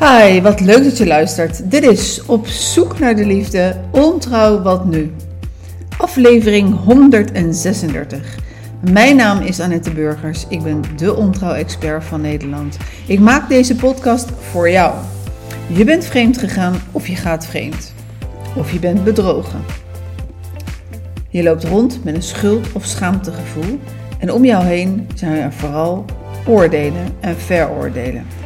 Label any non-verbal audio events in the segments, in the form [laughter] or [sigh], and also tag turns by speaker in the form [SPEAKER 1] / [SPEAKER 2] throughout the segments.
[SPEAKER 1] Hi, wat leuk dat je luistert. Dit is Op zoek naar de liefde, ontrouw wat nu. Aflevering 136. Mijn naam is Annette Burgers. Ik ben de ontrouw-expert van Nederland. Ik maak deze podcast voor jou. Je bent vreemd gegaan of je gaat vreemd. Of je bent bedrogen. Je loopt rond met een schuld- of schaamtegevoel en om jou heen zijn er vooral oordelen en veroordelen.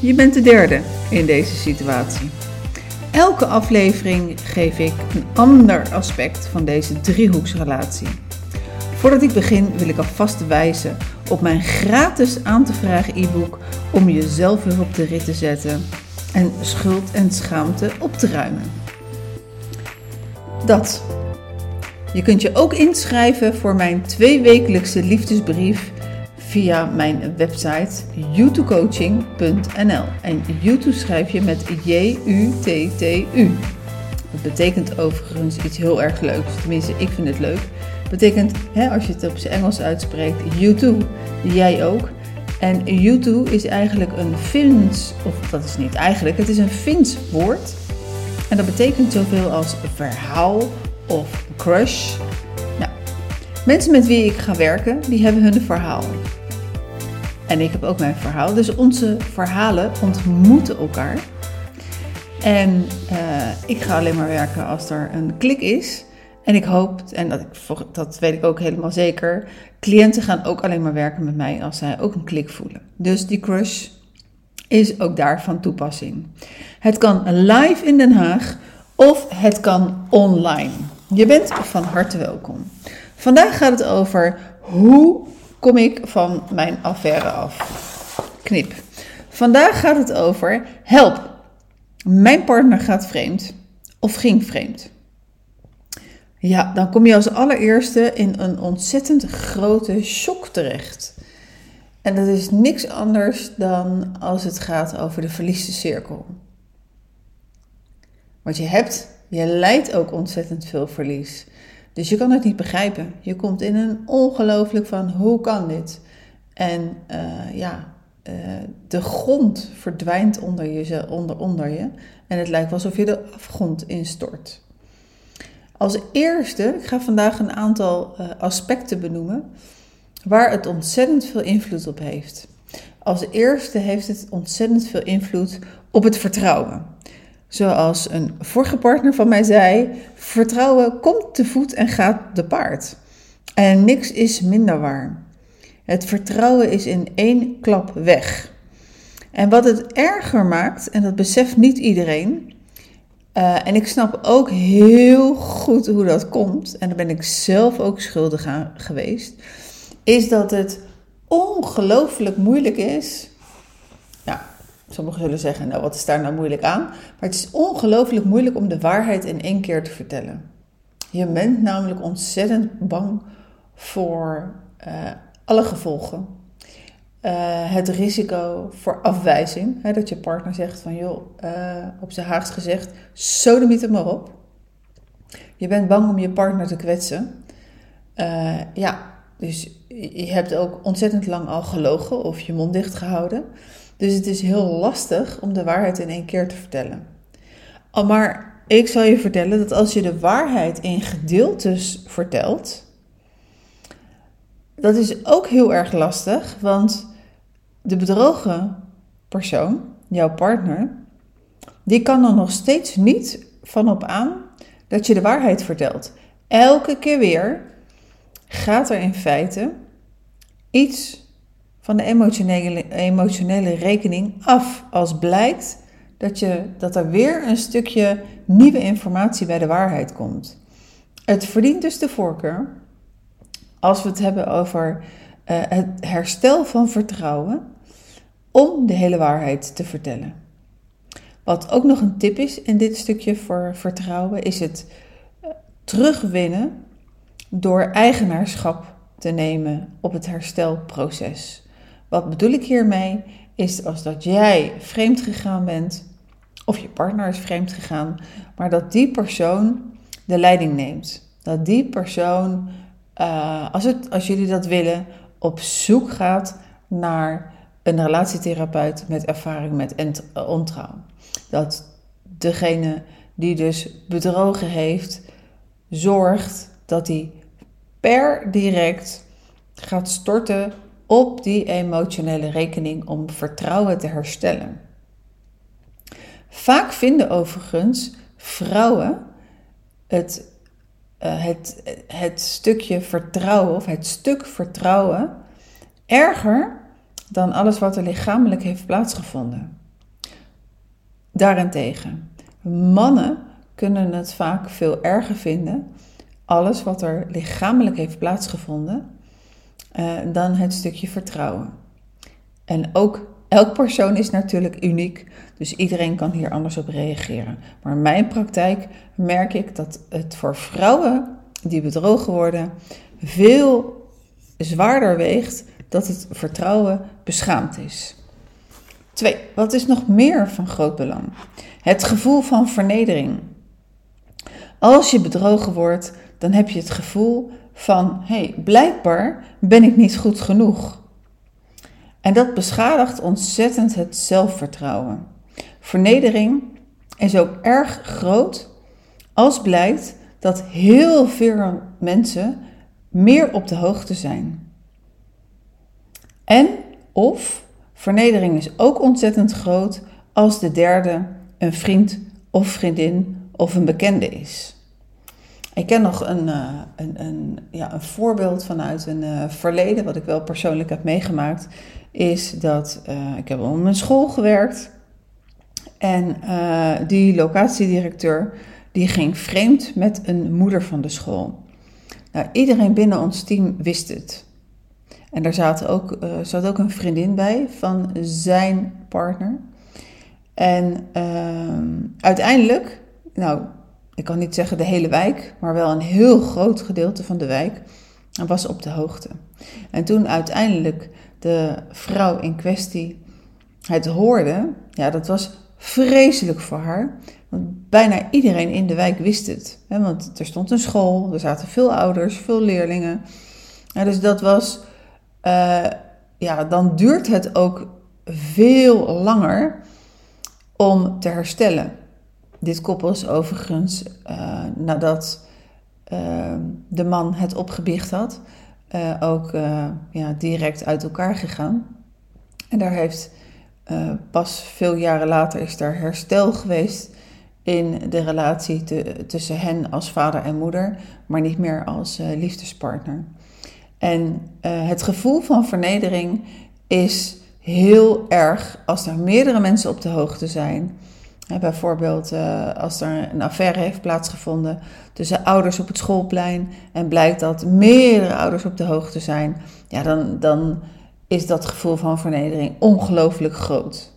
[SPEAKER 1] Je bent de derde in deze situatie. Elke aflevering geef ik een ander aspect van deze driehoeksrelatie. Voordat ik begin wil ik alvast wijzen op mijn gratis aan te vragen e-book om jezelf weer op de rit te zetten en schuld en schaamte op te ruimen. Dat. Je kunt je ook inschrijven voor mijn tweewekelijkse liefdesbrief via mijn website youtubecoaching.nl. En YouTube schrijf je met J-U-T-T-U. Dat betekent overigens iets heel erg leuks. Tenminste, ik vind het leuk. Betekent, hè, als je het op zijn Engels uitspreekt, YouTube. Jij ook. En YouTube is eigenlijk een Fins, of dat is niet eigenlijk, het is een Fins woord. En dat betekent zoveel als verhaal of crush. Nou, mensen met wie ik ga werken, die hebben hun verhaal. En ik heb ook mijn verhaal. Dus onze verhalen ontmoeten elkaar. En uh, ik ga alleen maar werken als er een klik is. En ik hoop, en dat, dat weet ik ook helemaal zeker, cliënten gaan ook alleen maar werken met mij als zij ook een klik voelen. Dus die crush is ook daar van toepassing. Het kan live in Den Haag of het kan online. Je bent van harte welkom. Vandaag gaat het over hoe kom ik van mijn affaire af. Knip. Vandaag gaat het over help. Mijn partner gaat vreemd of ging vreemd. Ja, dan kom je als allereerste in een ontzettend grote shock terecht. En dat is niks anders dan als het gaat over de verlieste cirkel. Want je hebt, je lijdt ook ontzettend veel verlies. Dus je kan het niet begrijpen. Je komt in een ongelooflijk van hoe kan dit? En uh, ja, uh, de grond verdwijnt onder je, onder, onder je. En het lijkt alsof je de afgrond instort. Als eerste, ik ga vandaag een aantal uh, aspecten benoemen waar het ontzettend veel invloed op heeft. Als eerste heeft het ontzettend veel invloed op het vertrouwen. Zoals een vorige partner van mij zei: vertrouwen komt te voet en gaat te paard. En niks is minder waar. Het vertrouwen is in één klap weg. En wat het erger maakt, en dat beseft niet iedereen, uh, en ik snap ook heel goed hoe dat komt, en daar ben ik zelf ook schuldig aan geweest, is dat het ongelooflijk moeilijk is Sommigen zullen zeggen, nou wat is daar nou moeilijk aan? Maar het is ongelooflijk moeilijk om de waarheid in één keer te vertellen. Je bent namelijk ontzettend bang voor uh, alle gevolgen. Uh, het risico voor afwijzing. Hè, dat je partner zegt van joh, uh, op zijn Haags gezegd, sodemiet het maar op. Je bent bang om je partner te kwetsen. ja, dus je hebt ook ontzettend lang al gelogen of je mond dicht gehouden. Dus het is heel lastig om de waarheid in één keer te vertellen. Maar ik zal je vertellen dat als je de waarheid in gedeeltes vertelt, dat is ook heel erg lastig, want de bedrogen persoon, jouw partner, die kan dan nog steeds niet van op aan dat je de waarheid vertelt. Elke keer weer gaat er in feite iets van de emotionele, emotionele rekening af als blijkt dat, je, dat er weer een stukje nieuwe informatie bij de waarheid komt. Het verdient dus de voorkeur, als we het hebben over uh, het herstel van vertrouwen, om de hele waarheid te vertellen. Wat ook nog een tip is in dit stukje voor vertrouwen, is het eh, terugwinnen door eigenaarschap te nemen op het herstelproces. Wat bedoel ik hiermee? Is als dat jij vreemd gegaan bent, of je partner is vreemd gegaan, maar dat die persoon de leiding neemt. Dat die persoon, uh, als, het, als jullie dat willen, op zoek gaat naar een relatietherapeut met ervaring met ontrouw. Dat degene die dus bedrogen heeft, zorgt dat hij per direct gaat storten op die emotionele rekening om vertrouwen te herstellen. Vaak vinden overigens vrouwen het, uh, het, het stukje vertrouwen of het stuk vertrouwen erger dan alles wat er lichamelijk heeft plaatsgevonden. Daarentegen, mannen kunnen het vaak veel erger vinden, alles wat er lichamelijk heeft plaatsgevonden, uh, dan het stukje vertrouwen. En ook elk persoon is natuurlijk uniek, dus iedereen kan hier anders op reageren. Maar in mijn praktijk merk ik dat het voor vrouwen die bedrogen worden veel zwaarder weegt dat het vertrouwen beschaamd is. Twee, wat is nog meer van groot belang? Het gevoel van vernedering. Als je bedrogen wordt, dan heb je het gevoel van: hey, blijkbaar ben ik niet goed genoeg. En dat beschadigt ontzettend het zelfvertrouwen. Vernedering is ook erg groot als blijkt dat heel veel mensen meer op de hoogte zijn. En of vernedering is ook ontzettend groot als de derde een vriend of vriendin of een bekende is. Ik ken nog een, uh, een, een, ja, een voorbeeld vanuit een uh, verleden, wat ik wel persoonlijk heb meegemaakt, is dat uh, ik heb op mijn school gewerkt en die locatiedirecteur die ging vreemd met een moeder van de school. Nou, iedereen binnen ons team wist het. En daar zat ook, zat ook een vriendin bij van zijn partner. En ehm, uiteindelijk, nou, ik kan niet zeggen de hele wijk, maar wel een heel groot gedeelte van de wijk was op de hoogte. En toen uiteindelijk de vrouw in kwestie het hoorde, ja, dat was vreselijk voor haar. Want bijna iedereen in de wijk wist het. Hè? Want er stond een school, er zaten veel ouders, veel leerlingen. Ja, dus dat was, uh, ja, dan duurt het ook veel langer om te herstellen. Dit koppel is overigens uh, nadat uh, de man het opgebiecht had, uh, ook ja, direct uit elkaar gegaan. En daar heeft pas veel jaren later is daar herstel geweest in de relatie tussen hen als vader en moeder, maar niet meer als liefdespartner. En het gevoel van vernedering is heel erg als er meerdere mensen op de hoogte zijn bijvoorbeeld uh, als er een affaire heeft plaatsgevonden tussen ouders op het schoolplein en blijkt dat meerdere ouders op de hoogte zijn, ja, dan, dan is dat gevoel van vernedering ongelooflijk groot.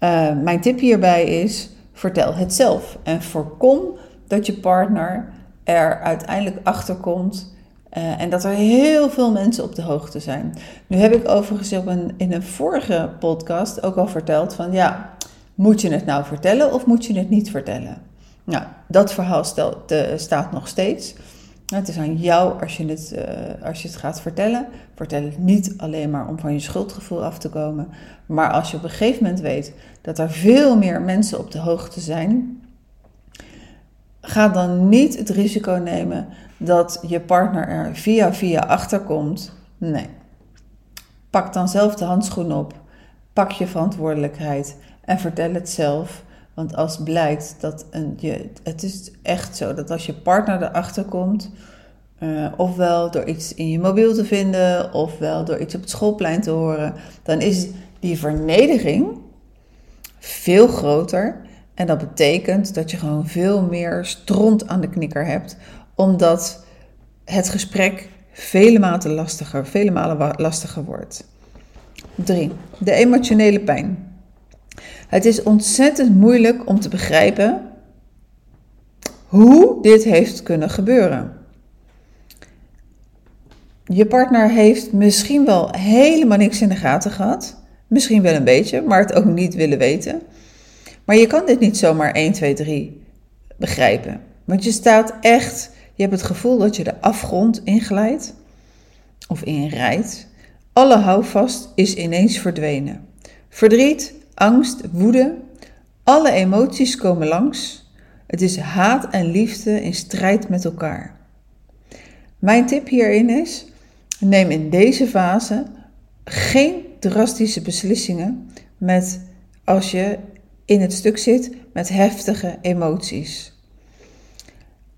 [SPEAKER 1] Uh, mijn tip hierbij is: vertel het zelf en voorkom dat je partner er uiteindelijk achter komt uh, en dat er heel veel mensen op de hoogte zijn. Nu heb ik overigens in een vorige podcast ook al verteld van ja, moet je het nou vertellen of moet je het niet vertellen? Nou, dat verhaal staat nog steeds. Het is aan jou als je, het, uh, als je het gaat vertellen. Vertel het niet alleen maar om van je schuldgevoel af te komen. Maar als je op een gegeven moment weet dat er veel meer mensen op de hoogte zijn. Ga dan niet het risico nemen dat je partner er via via achterkomt. Nee. Pak dan zelf de handschoen op. Pak je verantwoordelijkheid en vertel het zelf. Want als blijkt dat een, je, het is echt zo dat als je partner erachter komt, uh, ofwel door iets in je mobiel te vinden, ofwel door iets op het schoolplein te horen, dan is die vernedering veel groter. En dat betekent dat je gewoon veel meer stront aan de knikker hebt, omdat het gesprek vele malen lastiger, vele malen lastiger wordt. 3. De emotionele pijn. Het is ontzettend moeilijk om te begrijpen hoe dit heeft kunnen gebeuren. Je partner heeft misschien wel helemaal niks in de gaten gehad. Misschien wel een beetje, maar het ook niet willen weten. Maar je kan dit niet zomaar 1, 2, 3 begrijpen. Want je staat echt, je hebt het gevoel dat je de afgrond inglijdt of inrijdt Alle houvast is ineens verdwenen. Verdriet, angst, woede, alle emoties komen langs. Het is haat en liefde in strijd met elkaar. Mijn tip hierin is: neem in deze fase geen drastische beslissingen met als je in het stuk zit met heftige emoties.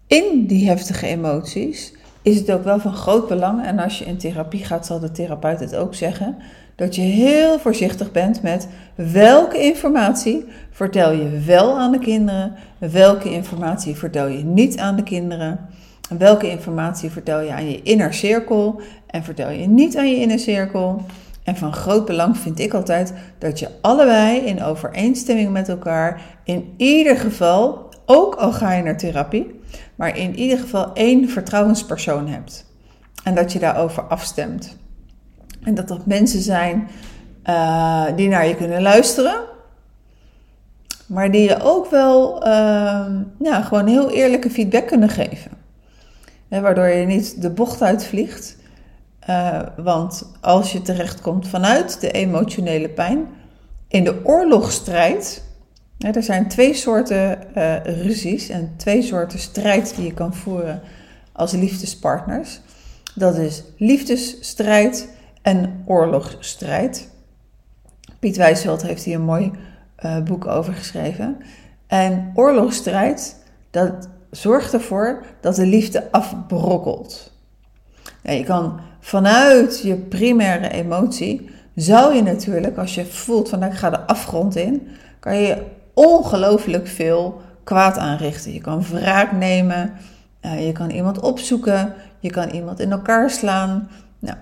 [SPEAKER 1] In die heftige emoties is het ook wel van groot belang, en als je in therapie gaat, zal de therapeut het ook zeggen, dat je heel voorzichtig bent met welke informatie vertel je wel aan de kinderen, welke informatie vertel je niet aan de kinderen, welke informatie vertel je aan je inner cirkel en vertel je niet aan je inner cirkel. En van groot belang vind ik altijd dat je allebei in overeenstemming met elkaar in ieder geval, ook al ga je naar therapie, maar in ieder geval één vertrouwenspersoon hebt. En dat je daarover afstemt. En dat dat mensen zijn uh, die naar je kunnen luisteren. Maar die je ook wel uh, gewoon heel eerlijke feedback kunnen geven. waardoor je niet de bocht uitvliegt. Uh, want als je terechtkomt vanuit de emotionele pijn, in de oorlogsstrijd, er zijn twee soorten uh, ruzies en twee soorten strijd die je kan voeren als liefdespartners. Dat is liefdesstrijd en oorlogsstrijd. Piet Wijsveld heeft hier een mooi uh, boek over geschreven. En oorlogsstrijd, dat zorgt ervoor dat de liefde afbrokkelt. Je kan vanuit je primaire emotie, zou je natuurlijk, als je voelt van nou, ik ga de afgrond in, kan je ongelooflijk veel kwaad aanrichten. Je kan wraak nemen, uh, je kan iemand opzoeken, je kan iemand in elkaar slaan. Nou,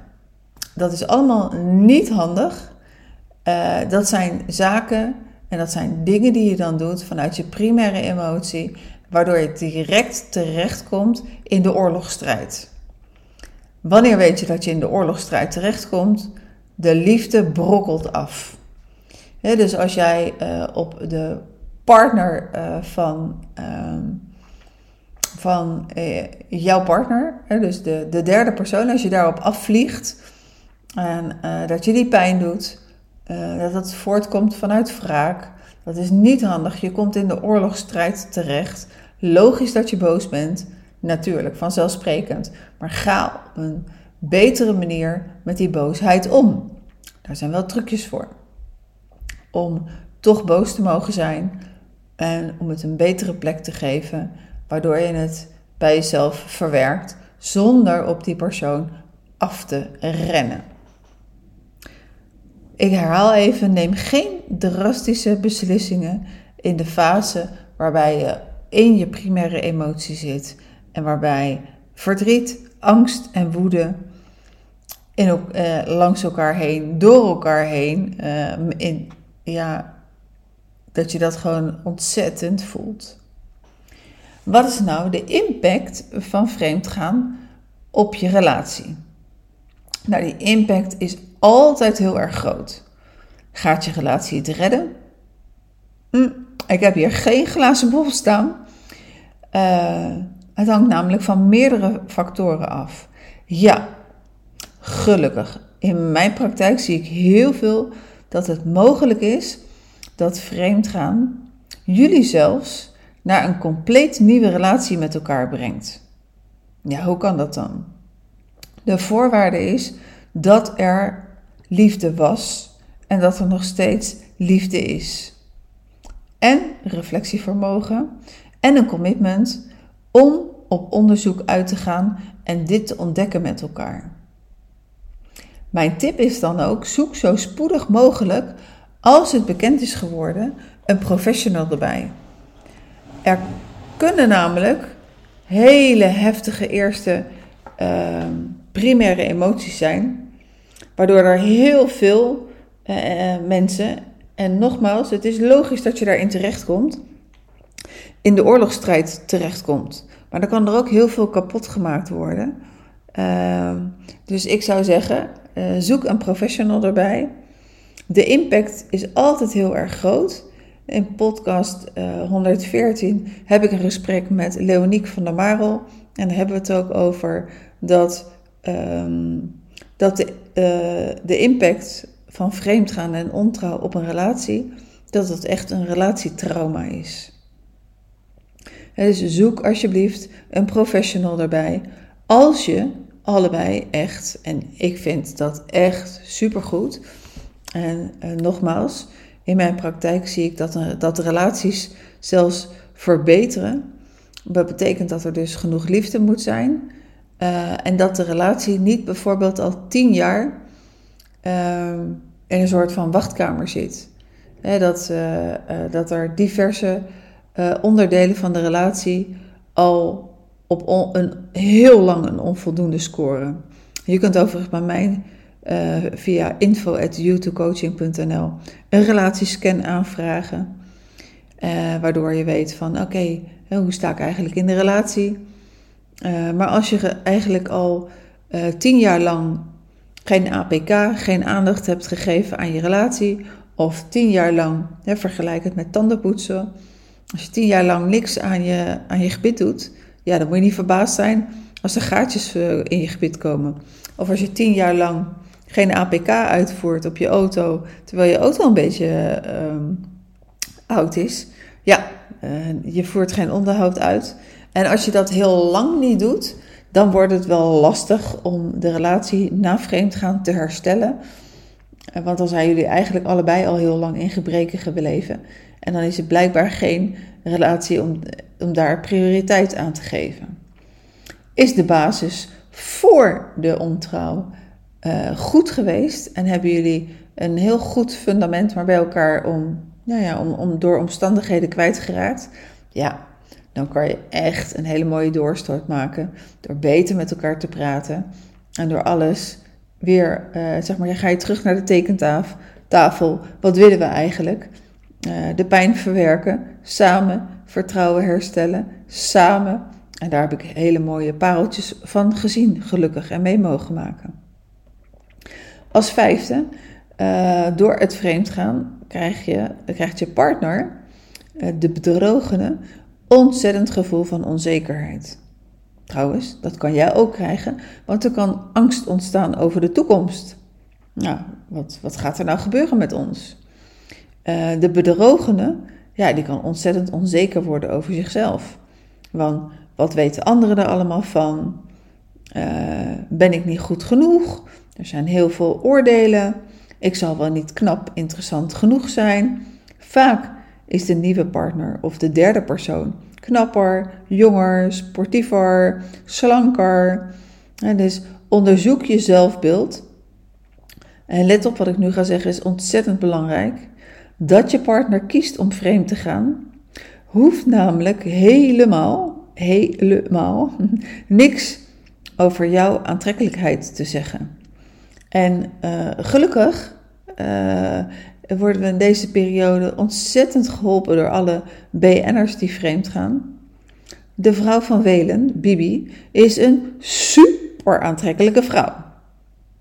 [SPEAKER 1] dat is allemaal niet handig. Uh, dat zijn zaken en dat zijn dingen die je dan doet vanuit je primaire emotie, waardoor je direct terechtkomt in de oorlogsstrijd. Wanneer weet je dat je in de oorlogsstrijd terechtkomt? De liefde brokkelt af. dus als jij uh, op de partner uh, van, uh, van jouw partner, dus de, de derde persoon, als je daarop afvliegt en dat je die pijn doet, dat dat voortkomt vanuit wraak, dat is niet handig. Je komt in de oorlogsstrijd terecht. Logisch dat je boos bent. Natuurlijk, vanzelfsprekend. Maar ga op een betere manier met die boosheid om. Daar zijn wel trucjes voor. Om toch boos te mogen zijn en om het een betere plek te geven, waardoor je het bij jezelf verwerkt zonder op die persoon af te rennen. Ik herhaal even: neem geen drastische beslissingen in de fase waarbij je in je primaire emotie zit en waarbij verdriet, angst en woede in, uh, langs elkaar heen, door elkaar heen, uh, in, ja, dat je dat gewoon ontzettend voelt. Wat is nou de impact van vreemdgaan op je relatie? Nou, die impact is altijd heel erg groot. Gaat je relatie het redden? Hm, ik heb hier geen glazen bol staan. Uh, het hangt namelijk van meerdere factoren af. Ja, gelukkig. In mijn praktijk zie ik heel veel dat het mogelijk is dat vreemdgaan jullie zelfs naar een compleet nieuwe relatie met elkaar brengt. Ja, hoe kan dat dan? De voorwaarde is dat er liefde was en dat er nog steeds liefde is. En reflectievermogen en een commitment om op onderzoek uit te gaan en dit te ontdekken met elkaar. Mijn tip is dan ook: zoek zo spoedig mogelijk, als het bekend is geworden, een professional erbij. Er kunnen namelijk hele heftige eerste uh, primaire emoties zijn, waardoor er heel veel uh, mensen, en nogmaals, het is logisch dat je daarin terechtkomt, in de oorlogsstrijd terechtkomt. Maar dan kan er ook heel veel kapot gemaakt worden. Uh, dus ik zou zeggen, uh, zoek een professional erbij. De impact is altijd heel erg groot. In podcast uh, eh, 114 heb ik een gesprek met Leoniek van der Marel. En daar hebben we het ook over dat, um, dat de de impact van vreemdgaan en ontrouw op een relatie, dat het echt een relatietrauma is. Dus zoek alsjeblieft een professional erbij. Als je allebei echt, en ik vind dat echt supergoed. En uh, nogmaals, in mijn praktijk zie ik dat, dat de relaties zelfs verbeteren. Dat betekent dat er dus genoeg liefde moet zijn. Uh, en dat de relatie niet bijvoorbeeld al tien jaar uh, in een soort van wachtkamer zit. dat, dat er diverse onderdelen van de relatie al op een, heel lang onvoldoende score. Je kunt overigens bij mij via info.youtubecoaching.nl een relatiescan aanvragen. Waardoor je weet van oké, hoe sta ik eigenlijk in de relatie? Uh, maar als je eigenlijk al tien jaar lang geen APK, geen aandacht hebt gegeven aan je relatie, of tien jaar lang, vergelijk het met tandenpoetsen, als je tien jaar lang niks aan je, aan je gebit doet, ja, dan moet je niet verbaasd zijn als er gaatjes eh, in je gebit komen. Of als je tien jaar lang geen APK uitvoert op je auto, terwijl je auto een beetje uh, oud is. Ja, je voert geen onderhoud uit. En als je dat heel lang niet doet, dan wordt het wel lastig om de relatie na vreemdgaan te herstellen. Eh, want dan zijn jullie eigenlijk allebei al heel lang in gebreken gebleven. En dan is het blijkbaar geen relatie om, om daar prioriteit aan te geven. Is de basis voor de ontrouw uh, goed geweest en hebben jullie een heel goed fundament maar bij elkaar om, nou ja, om, om door omstandigheden kwijtgeraakt? Ja, dan kan je echt een hele mooie doorstart maken door beter met elkaar te praten en door alles weer, uh, zeg maar, ga je terug naar de tekentafel. Wat willen we eigenlijk? Uh, de pijn verwerken, samen vertrouwen herstellen, samen. En daar heb ik hele mooie pareltjes van gezien, gelukkig, en mee mogen maken. Als vijfde, uh, door het vreemdgaan krijg je, krijgt je partner, de bedrogene, ontzettend gevoel van onzekerheid. Trouwens, dat kan jij ook krijgen, want er kan angst ontstaan over de toekomst. Nou, wat, wat gaat er nou gebeuren met ons? Uh, de bedrogene ja, die kan ontzettend onzeker worden over zichzelf. Want wat weten anderen er allemaal van? Uh, ben ik niet goed genoeg? Er zijn heel veel oordelen. Ik zal wel niet knap interessant genoeg zijn. Vaak is de nieuwe partner of de derde persoon knapper, jonger, sportiever, slanker. En dus onderzoek je zelfbeeld. En let op wat ik nu ga zeggen, is ontzettend belangrijk dat je partner kiest om vreemd te gaan, hoeft namelijk helemaal, helemaal [laughs] niks over jouw aantrekkelijkheid te zeggen. En uh, gelukkig uh, worden we in deze periode ontzettend geholpen door alle BN'ers die vreemd gaan. De vrouw van Welen, Bibi, is een super aantrekkelijke vrouw.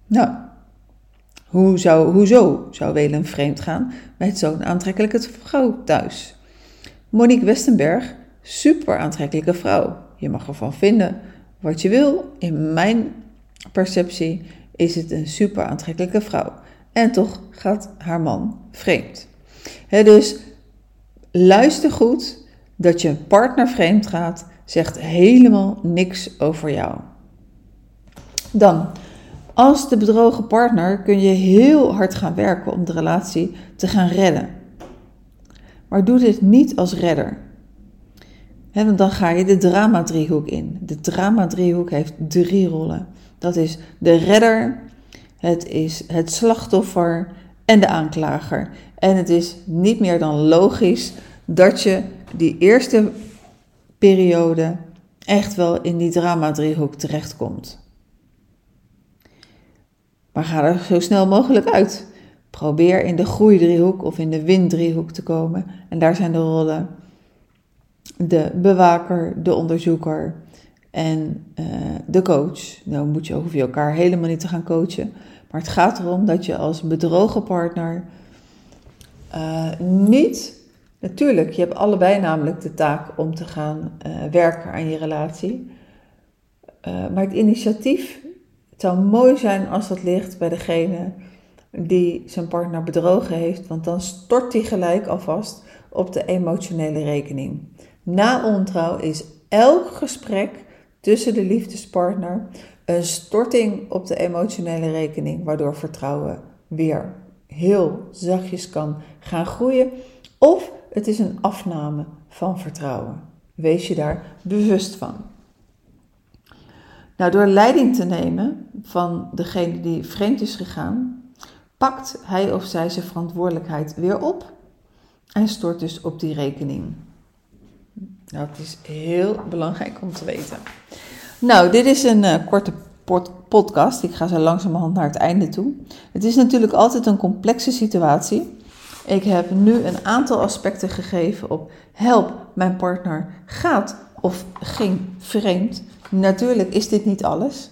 [SPEAKER 1] Nou, hoe zou, hoezo zou Welen vreemd gaan met zo'n aantrekkelijke vrouw thuis? Monique Westenberg, super aantrekkelijke vrouw. Je mag ervan vinden wat je wil. In mijn perceptie is het een super aantrekkelijke vrouw. En toch gaat haar man vreemd. dus luister goed dat je partner vreemd gaat, zegt helemaal niks over jou. Dan als de bedrogen partner kun je heel hard gaan werken om de relatie te gaan redden. Maar doe dit niet als redder. want dan ga je de drama-driehoek in. De drama-driehoek heeft drie rollen. Dat is de redder, het is het slachtoffer en de aanklager. En het is niet meer dan logisch dat je die eerste periode echt wel in die drama-driehoek terechtkomt. Maar ga er zo snel mogelijk uit. Probeer in de groeidriehoek of in de winddriehoek te komen. En daar zijn de rollen de bewaker, de onderzoeker en uh, de coach. Nou moet je, hoef je elkaar helemaal niet te gaan coachen. Maar het gaat erom dat je als bedrogen partner uh, niet... Natuurlijk, je hebt allebei namelijk de taak om te gaan uh, werken aan je relatie. maar het initiatief zou mooi zijn als dat ligt bij degene die zijn partner bedrogen heeft, want dan stort hij gelijk alvast op de emotionele rekening. Na ontrouw is elk gesprek tussen de liefdespartner een storting op de emotionele rekening, waardoor vertrouwen weer heel zachtjes kan gaan groeien. Of het is een afname van vertrouwen. Wees je daar bewust van. Nou, door leiding te nemen van degene die vreemd is gegaan, pakt hij of zij zijn verantwoordelijkheid weer op en stort dus op die rekening. Nou, het is heel belangrijk om te weten. Nou, dit is een uh, korte podcast. Ik ga zo langzamerhand naar het einde toe. Het is natuurlijk altijd een complexe situatie. Ik heb nu een aantal aspecten gegeven op help, mijn partner gaat of ging vreemd. Natuurlijk is dit niet alles.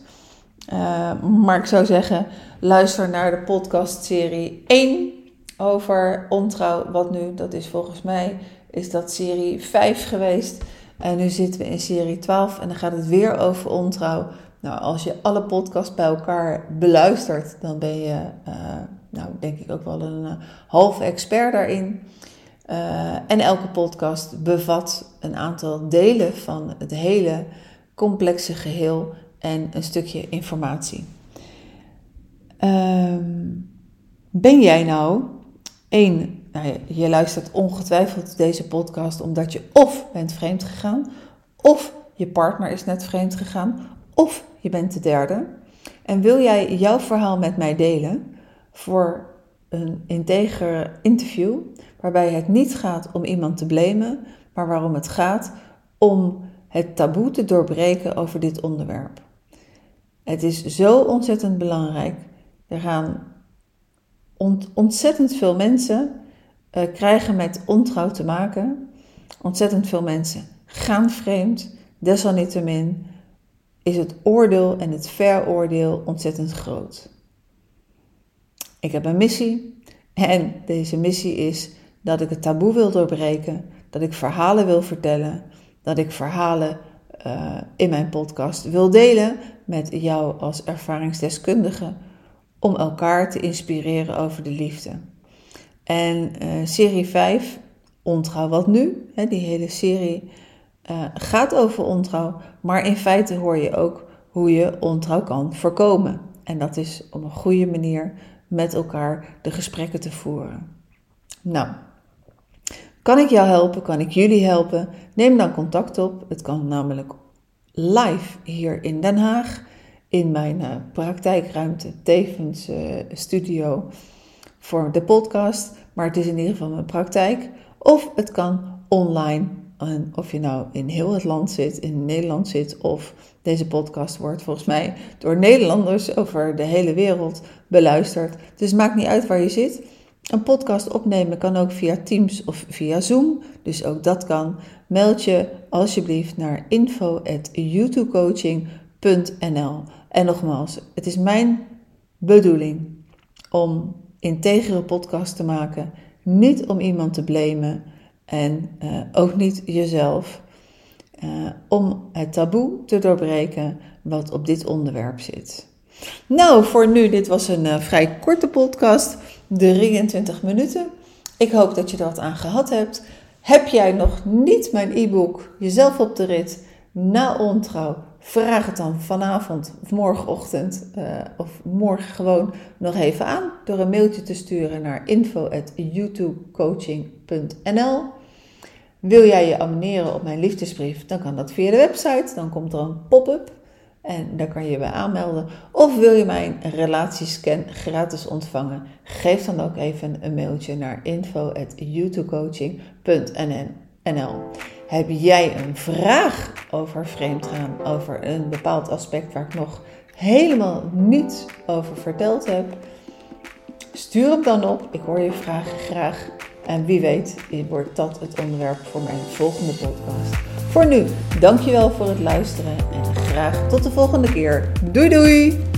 [SPEAKER 1] Uh, maar ik zou zeggen, luister naar de podcastserie 1 over ontrouw. Wat nu, dat is volgens mij, is dat serie 5 geweest. En nu zitten we in serie 12 en dan gaat het weer over ontrouw. Nou, als je alle podcasts bij elkaar beluistert, dan ben je, uh, nou, denk ik ook wel een uh, halve expert daarin. Uh, en elke podcast bevat een aantal delen van het hele complexe geheel en een stukje informatie. Um, ben jij nou één, nou, je luistert ongetwijfeld deze podcast omdat je of bent vreemd gegaan, of je partner is net vreemd gegaan, of je bent de derde. En wil jij jouw verhaal met mij delen voor een integer interview, waarbij het niet gaat om iemand te blamen, maar waarom het gaat om het taboe te doorbreken over dit onderwerp. Het is zo ontzettend belangrijk. Er gaan ontzettend veel mensen uh, krijgen met ontrouw te maken. Ontzettend veel mensen gaan vreemd. Desalniettemin is het oordeel en het veroordeel ontzettend groot. Ik heb een missie en deze missie is dat ik het taboe wil doorbreken, dat ik verhalen wil vertellen, dat ik verhalen uh, in mijn podcast wil delen met jou als ervaringsdeskundige om elkaar te inspireren over de liefde. En uh, serie 5, Ontrouw wat nu, hè, die hele serie uh, gaat over ontrouw, maar in feite hoor je ook hoe je ontrouw kan voorkomen. En dat is op een goede manier met elkaar de gesprekken te voeren. Nou, kan ik jou helpen? Kan ik jullie helpen? Neem dan contact op. Het kan namelijk live hier in Den Haag in mijn uh, praktijkruimte, tevens studio voor de podcast. Maar het is in ieder geval mijn praktijk. Of het kan online. En of je nou in heel het land zit, in Nederland zit, of deze podcast wordt volgens mij door Nederlanders over de hele wereld beluisterd. Dus maakt niet uit waar je zit. Een podcast opnemen kan ook via Teams of via Zoom. Dus ook dat kan. Meld je alsjeblieft naar info.youtubecoaching.nl. En nogmaals, het is mijn bedoeling om integere podcast te maken. Niet om iemand te blamen en uh, ook niet jezelf. Uh, om het taboe te doorbreken wat op dit onderwerp zit. Nou, voor nu, dit was een uh, vrij korte podcast, 23 minuten. Ik hoop dat je er wat aan gehad hebt. Heb jij nog niet mijn e-book Jezelf op de rit na ontrouw? Vraag het dan vanavond of morgenochtend uh, of morgen gewoon nog even aan door een mailtje te sturen naar info@youtubecoaching.nl. Wil jij je abonneren op mijn liefdesbrief, dan kan dat via de website. Dan komt er een pop-up en daar kan je je bij aanmelden. Of wil je mijn relatiescan gratis ontvangen? Geef dan ook even een mailtje naar info.youtubecoaching.nl. Heb jij een vraag over vreemdgaan, over een bepaald aspect waar ik nog helemaal niets over verteld heb? Stuur hem dan op. Ik hoor je vragen graag. En wie weet wordt dat het onderwerp voor mijn volgende podcast. Voor nu, dankjewel voor het luisteren en graag tot de volgende keer. Doei doei!